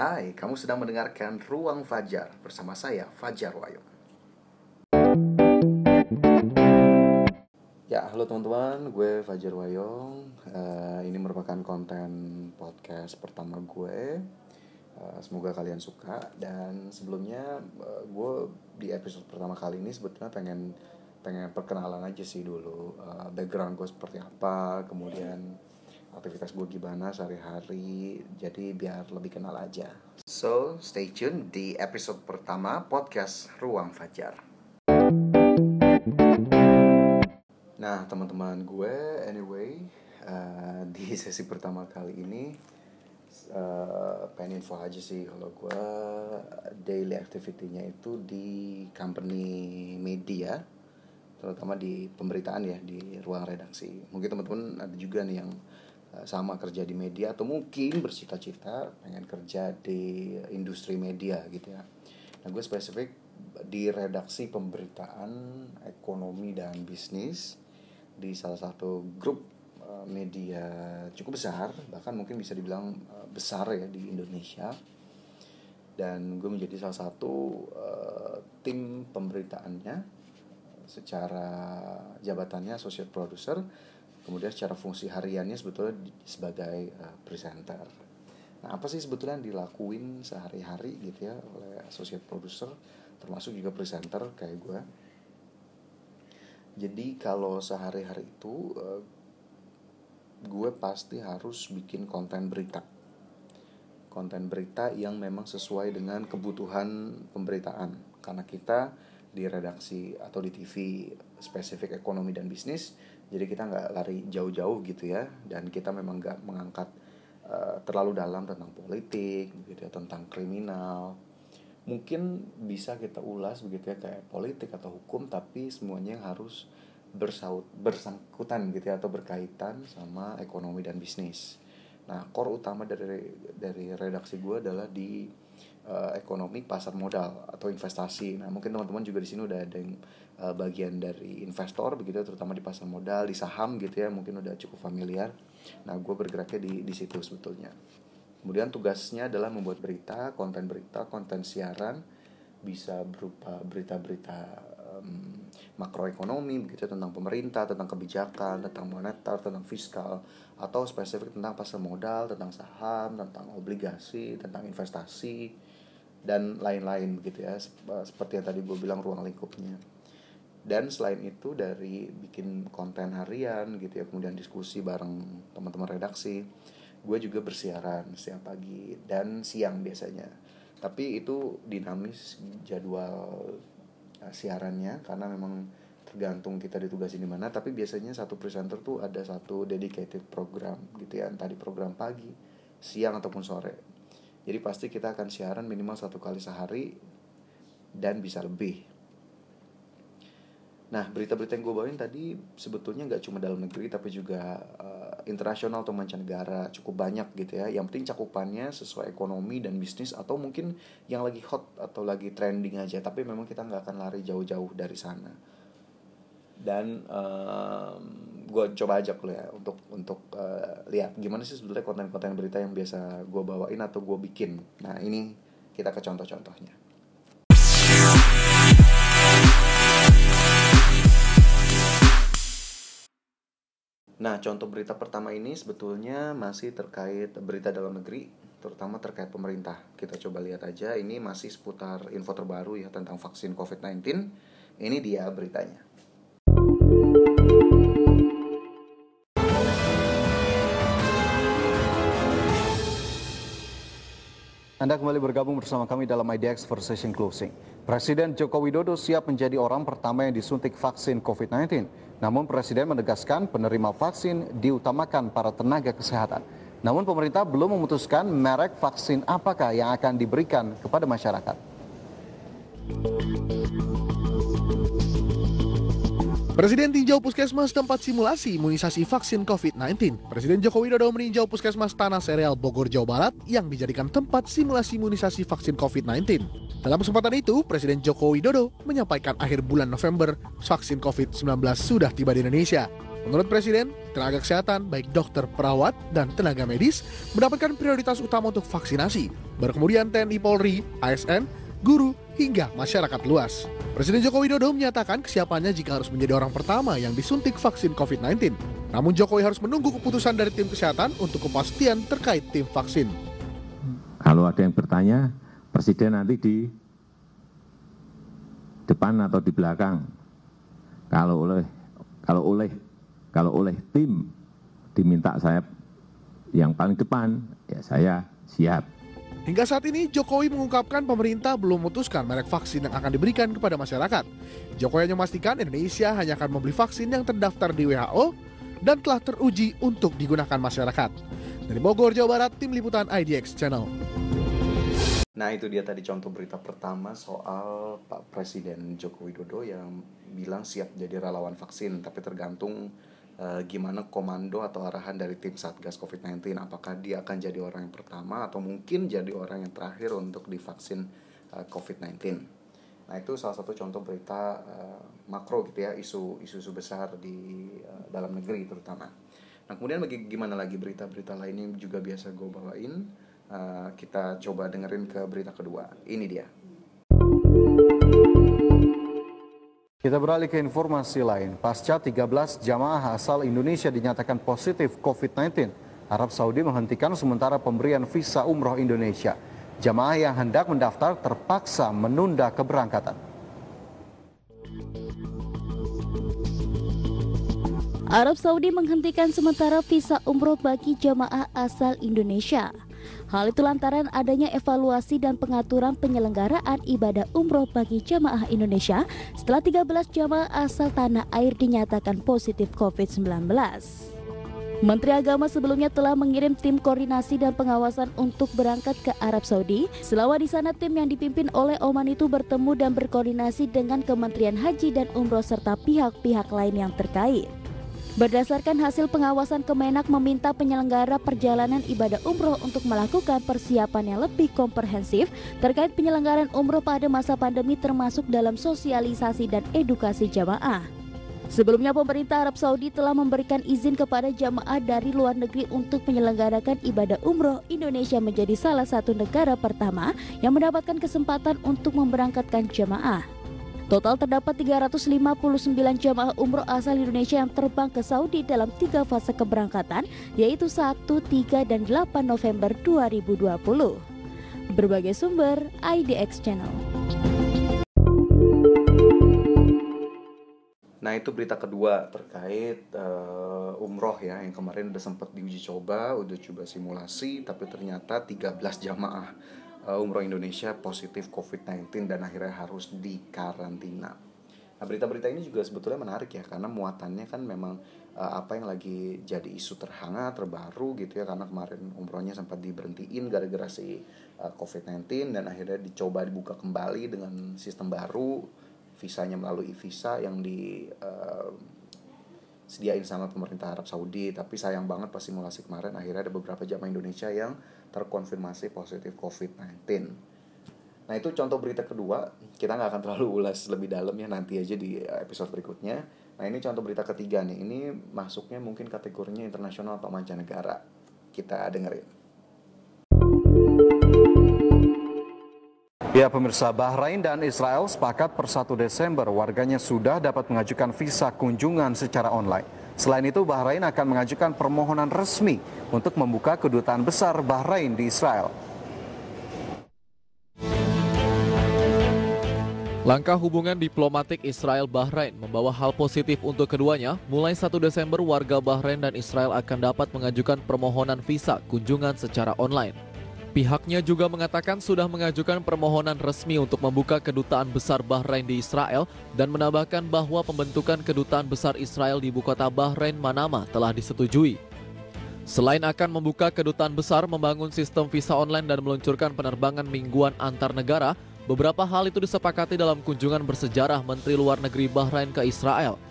Hai, kamu sedang mendengarkan Ruang Fajar bersama saya Fajar Wayung. Ya, halo teman-teman, gue Fajar Wayong. Uh, ini merupakan konten podcast pertama gue. Uh, semoga kalian suka dan sebelumnya uh, gue di episode pertama kali ini sebetulnya pengen pengen perkenalan aja sih dulu uh, background gue seperti apa, kemudian aktivitas gue gimana sehari-hari jadi biar lebih kenal aja. So stay tune di episode pertama podcast Ruang Fajar. Nah teman-teman gue anyway uh, di sesi pertama kali ini uh, pengen info aja sih kalau gue daily activity-nya itu di company media terutama di pemberitaan ya di ruang redaksi. Mungkin teman-teman ada juga nih yang sama kerja di media atau mungkin bercita-cita pengen kerja di industri media gitu ya. Nah gue spesifik di redaksi pemberitaan ekonomi dan bisnis di salah satu grup eh, media cukup besar bahkan mungkin bisa dibilang eh, besar ya di Indonesia dan gue menjadi salah satu uh, tim pemberitaannya secara jabatannya associate producer kemudian secara fungsi hariannya sebetulnya sebagai uh, presenter. Nah apa sih sebetulnya yang dilakuin sehari-hari gitu ya oleh associate producer termasuk juga presenter kayak gue jadi kalau sehari-hari itu uh, gue pasti harus bikin konten berita. Konten berita yang memang sesuai dengan kebutuhan pemberitaan. Karena kita di redaksi atau di TV spesifik ekonomi dan bisnis jadi kita nggak lari jauh-jauh gitu ya. Dan kita memang nggak mengangkat uh, terlalu dalam tentang politik gitu ya tentang kriminal. Mungkin bisa kita ulas begitu ya kayak politik atau hukum tapi semuanya yang harus bersaut bersangkutan gitu ya atau berkaitan sama ekonomi dan bisnis. Nah core utama dari dari redaksi gue adalah di uh, ekonomi pasar modal atau investasi. Nah, mungkin teman-teman juga di sini udah ada yang uh, bagian dari investor begitu terutama di pasar modal, di saham gitu ya, mungkin udah cukup familiar. Nah, gue bergeraknya di di situ sebetulnya. Kemudian tugasnya adalah membuat berita, konten berita, konten siaran bisa berupa berita-berita um, makroekonomi begitu tentang pemerintah, tentang kebijakan, tentang moneter, tentang fiskal atau spesifik tentang pasar modal, tentang saham, tentang obligasi, tentang investasi dan lain-lain begitu ya eh, seperti yang tadi gue bilang ruang lingkupnya. Dan selain itu dari bikin konten harian gitu ya kemudian diskusi bareng teman-teman redaksi gue juga bersiaran siang pagi dan siang biasanya. Tapi itu dinamis jadwal siarannya karena memang tergantung kita ditugasin di mana tapi biasanya satu presenter tuh ada satu dedicated program gitu ya entah di program pagi siang ataupun sore jadi pasti kita akan siaran minimal satu kali sehari dan bisa lebih. Nah, berita-berita yang gue bawain tadi sebetulnya nggak cuma dalam negeri tapi juga uh, internasional atau mancanegara cukup banyak gitu ya. Yang penting cakupannya sesuai ekonomi dan bisnis atau mungkin yang lagi hot atau lagi trending aja. Tapi memang kita nggak akan lari jauh-jauh dari sana. Dan um, gue coba ajak lo ya untuk untuk uh, lihat gimana sih sebetulnya konten-konten berita yang biasa gue bawain atau gue bikin. Nah ini kita ke contoh-contohnya. Nah, contoh berita pertama ini sebetulnya masih terkait berita dalam negeri, terutama terkait pemerintah. Kita coba lihat aja, ini masih seputar info terbaru ya tentang vaksin COVID-19. Ini dia beritanya. Anda kembali bergabung bersama kami dalam IDX for Session Closing. Presiden Joko Widodo siap menjadi orang pertama yang disuntik vaksin COVID-19. Namun Presiden menegaskan penerima vaksin diutamakan para tenaga kesehatan. Namun pemerintah belum memutuskan merek vaksin apakah yang akan diberikan kepada masyarakat. Presiden tinjau puskesmas tempat simulasi imunisasi vaksin COVID-19. Presiden Joko Widodo meninjau puskesmas Tanah Sereal Bogor, Jawa Barat yang dijadikan tempat simulasi imunisasi vaksin COVID-19. Dalam kesempatan itu, Presiden Joko Widodo menyampaikan akhir bulan November vaksin COVID-19 sudah tiba di Indonesia. Menurut Presiden, tenaga kesehatan baik dokter, perawat, dan tenaga medis mendapatkan prioritas utama untuk vaksinasi. Baru kemudian TNI Polri, ASN, guru, hingga masyarakat luas. Presiden Joko Widodo menyatakan kesiapannya jika harus menjadi orang pertama yang disuntik vaksin COVID-19. Namun Jokowi harus menunggu keputusan dari tim kesehatan untuk kepastian terkait tim vaksin. Kalau ada yang bertanya, Presiden nanti di depan atau di belakang. Kalau oleh kalau oleh kalau oleh tim diminta saya yang paling depan, ya saya siap. Hingga saat ini, Jokowi mengungkapkan pemerintah belum memutuskan merek vaksin yang akan diberikan kepada masyarakat. Jokowi hanya memastikan Indonesia hanya akan membeli vaksin yang terdaftar di WHO dan telah teruji untuk digunakan masyarakat. Dari Bogor, Jawa Barat, Tim Liputan IDX Channel. Nah itu dia tadi contoh berita pertama soal Pak Presiden Joko Widodo yang bilang siap jadi relawan vaksin, tapi tergantung uh, gimana komando atau arahan dari tim Satgas COVID-19. Apakah dia akan jadi orang yang pertama atau mungkin jadi orang yang terakhir untuk divaksin uh, COVID-19. Nah itu salah satu contoh berita uh, makro gitu ya, isu-isu besar di uh, dalam negeri terutama. Nah kemudian bagi gimana lagi berita-berita lainnya juga biasa gue bawain. Uh, kita coba dengerin ke berita kedua. Ini dia. Kita beralih ke informasi lain. Pasca 13 jamaah asal Indonesia dinyatakan positif COVID-19, Arab Saudi menghentikan sementara pemberian visa umroh Indonesia. Jamaah yang hendak mendaftar terpaksa menunda keberangkatan. Arab Saudi menghentikan sementara visa umroh bagi jamaah asal Indonesia. Hal itu lantaran adanya evaluasi dan pengaturan penyelenggaraan ibadah umroh bagi jamaah Indonesia setelah 13 jamaah asal tanah air dinyatakan positif COVID-19. Menteri Agama sebelumnya telah mengirim tim koordinasi dan pengawasan untuk berangkat ke Arab Saudi. Selama di sana tim yang dipimpin oleh Oman itu bertemu dan berkoordinasi dengan Kementerian Haji dan Umroh serta pihak-pihak lain yang terkait. Berdasarkan hasil pengawasan Kemenak meminta penyelenggara perjalanan ibadah umroh untuk melakukan persiapan yang lebih komprehensif terkait penyelenggaraan umroh pada masa pandemi termasuk dalam sosialisasi dan edukasi jamaah. Sebelumnya pemerintah Arab Saudi telah memberikan izin kepada jamaah dari luar negeri untuk menyelenggarakan ibadah umroh Indonesia menjadi salah satu negara pertama yang mendapatkan kesempatan untuk memberangkatkan jamaah. Total terdapat 359 jamaah umroh asal Indonesia yang terbang ke Saudi dalam tiga fase keberangkatan, yaitu 1, 3, dan 8 November 2020. Berbagai sumber, IDX Channel. Nah itu berita kedua terkait uh, umroh ya yang kemarin udah sempat diuji coba, udah coba simulasi, tapi ternyata 13 jamaah umroh Indonesia positif COVID-19 dan akhirnya harus dikarantina. Nah, berita-berita ini juga sebetulnya menarik ya karena muatannya kan memang uh, apa yang lagi jadi isu terhangat, terbaru gitu ya karena kemarin umrohnya sempat diberhentiin gara-gara si uh, COVID-19 dan akhirnya dicoba dibuka kembali dengan sistem baru, visanya melalui visa yang di uh, sediain sama pemerintah Arab Saudi tapi sayang banget pas simulasi kemarin akhirnya ada beberapa jamaah Indonesia yang terkonfirmasi positif COVID-19 nah itu contoh berita kedua. Kita nggak akan terlalu ulas lebih dalam ya nanti aja di episode berikutnya. Nah ini contoh berita ketiga nih. Ini masuknya mungkin kategorinya internasional atau mancanegara. Kita dengerin Ya pemirsa, Bahrain dan Israel sepakat per 1 Desember warganya sudah dapat mengajukan visa kunjungan secara online. Selain itu, Bahrain akan mengajukan permohonan resmi untuk membuka kedutaan besar Bahrain di Israel. Langkah hubungan diplomatik Israel-Bahrain membawa hal positif untuk keduanya. Mulai 1 Desember, warga Bahrain dan Israel akan dapat mengajukan permohonan visa kunjungan secara online. Pihaknya juga mengatakan sudah mengajukan permohonan resmi untuk membuka kedutaan besar Bahrain di Israel dan menambahkan bahwa pembentukan kedutaan besar Israel di ibu kota Bahrain Manama telah disetujui. Selain akan membuka kedutaan besar, membangun sistem visa online dan meluncurkan penerbangan mingguan antar negara, beberapa hal itu disepakati dalam kunjungan bersejarah Menteri Luar Negeri Bahrain ke Israel –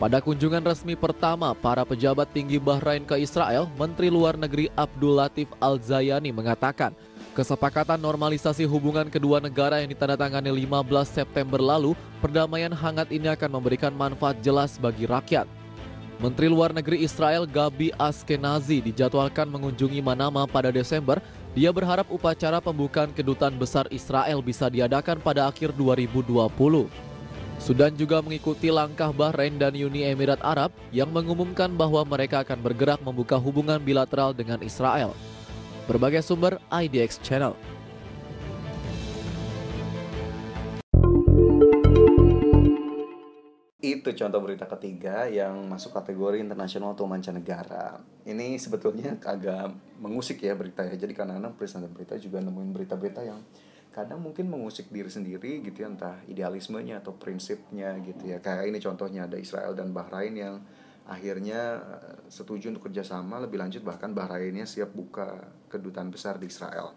pada kunjungan resmi pertama para pejabat tinggi Bahrain ke Israel, Menteri Luar Negeri Abdul Latif Al-Zayani mengatakan, kesepakatan normalisasi hubungan kedua negara yang ditandatangani 15 September lalu, perdamaian hangat ini akan memberikan manfaat jelas bagi rakyat. Menteri Luar Negeri Israel Gabi Askenazi dijadwalkan mengunjungi Manama pada Desember. Dia berharap upacara pembukaan kedutaan besar Israel bisa diadakan pada akhir 2020. Sudan juga mengikuti langkah Bahrain dan Uni Emirat Arab yang mengumumkan bahwa mereka akan bergerak membuka hubungan bilateral dengan Israel. Berbagai sumber IDX Channel. Itu contoh berita ketiga yang masuk kategori internasional atau mancanegara. Ini sebetulnya agak mengusik ya berita ya. Jadi kadang-kadang presenter berita juga nemuin berita-berita yang kadang mungkin mengusik diri sendiri gitu ya entah idealismenya atau prinsipnya gitu ya. Kayak ini contohnya ada Israel dan Bahrain yang akhirnya eh, setuju untuk kerjasama lebih lanjut bahkan Bahrainnya siap buka kedutaan besar di Israel.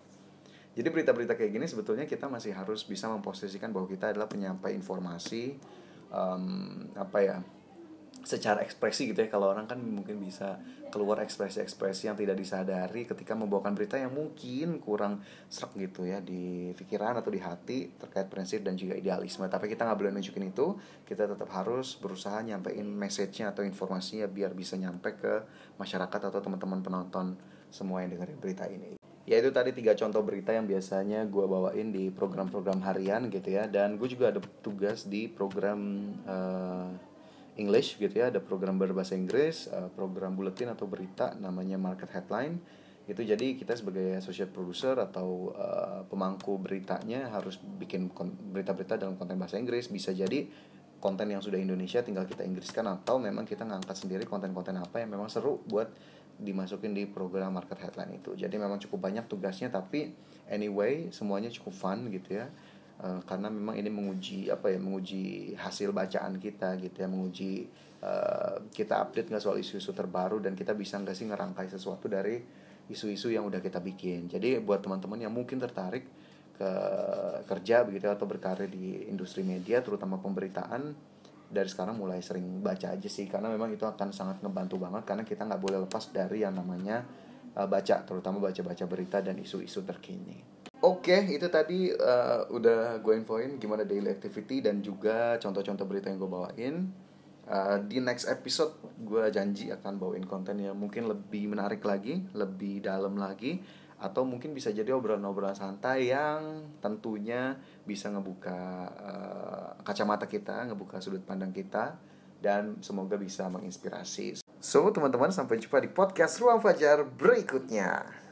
Jadi berita-berita kayak gini sebetulnya kita masih harus bisa memposisikan bahwa kita adalah penyampai informasi um, apa ya secara ekspresi gitu ya. Kalau orang kan mungkin bisa keluar ekspresi-ekspresi yang tidak disadari ketika membawakan berita yang mungkin kurang serak gitu ya di pikiran atau di hati terkait prinsip dan juga idealisme. Tapi kita nggak boleh nunjukin itu. Kita tetap harus berusaha nyampein message-nya atau informasinya biar bisa nyampe ke masyarakat atau teman-teman penonton semua yang dengerin berita ini. Ya itu tadi tiga contoh berita yang biasanya gue bawain di program-program harian gitu ya. Dan gue juga ada tugas di program uh, English gitu ya ada program berbahasa Inggris uh, program buletin atau berita namanya market headline. Itu jadi kita sebagai associate producer atau uh, pemangku beritanya harus bikin berita-berita dalam konten bahasa Inggris. Bisa jadi konten yang sudah Indonesia tinggal kita Inggriskan atau memang kita ngangkat sendiri konten-konten apa yang memang seru buat dimasukin di program market headline itu. Jadi memang cukup banyak tugasnya tapi anyway semuanya cukup fun gitu ya uh, karena memang ini menguji apa ya menguji hasil bacaan kita gitu ya menguji uh, kita update nggak soal isu-isu terbaru dan kita bisa nggak sih ngerangkai sesuatu dari isu-isu yang udah kita bikin jadi buat teman-teman yang mungkin tertarik ke kerja begitu atau berkarir di industri media terutama pemberitaan dari sekarang mulai sering baca aja sih karena memang itu akan sangat ngebantu banget karena kita nggak boleh lepas dari yang namanya uh, baca terutama baca-baca berita dan isu-isu terkini. Oke, okay, itu tadi uh, udah gue infoin gimana daily activity dan juga contoh-contoh berita yang gue bawain. Uh, di next episode gue janji akan bawain konten yang mungkin lebih menarik lagi, lebih dalam lagi, atau mungkin bisa jadi obrolan-obrolan santai yang tentunya bisa ngebuka uh, kacamata kita, ngebuka sudut pandang kita, dan semoga bisa menginspirasi. So, teman-teman, sampai jumpa di podcast Ruang Fajar berikutnya.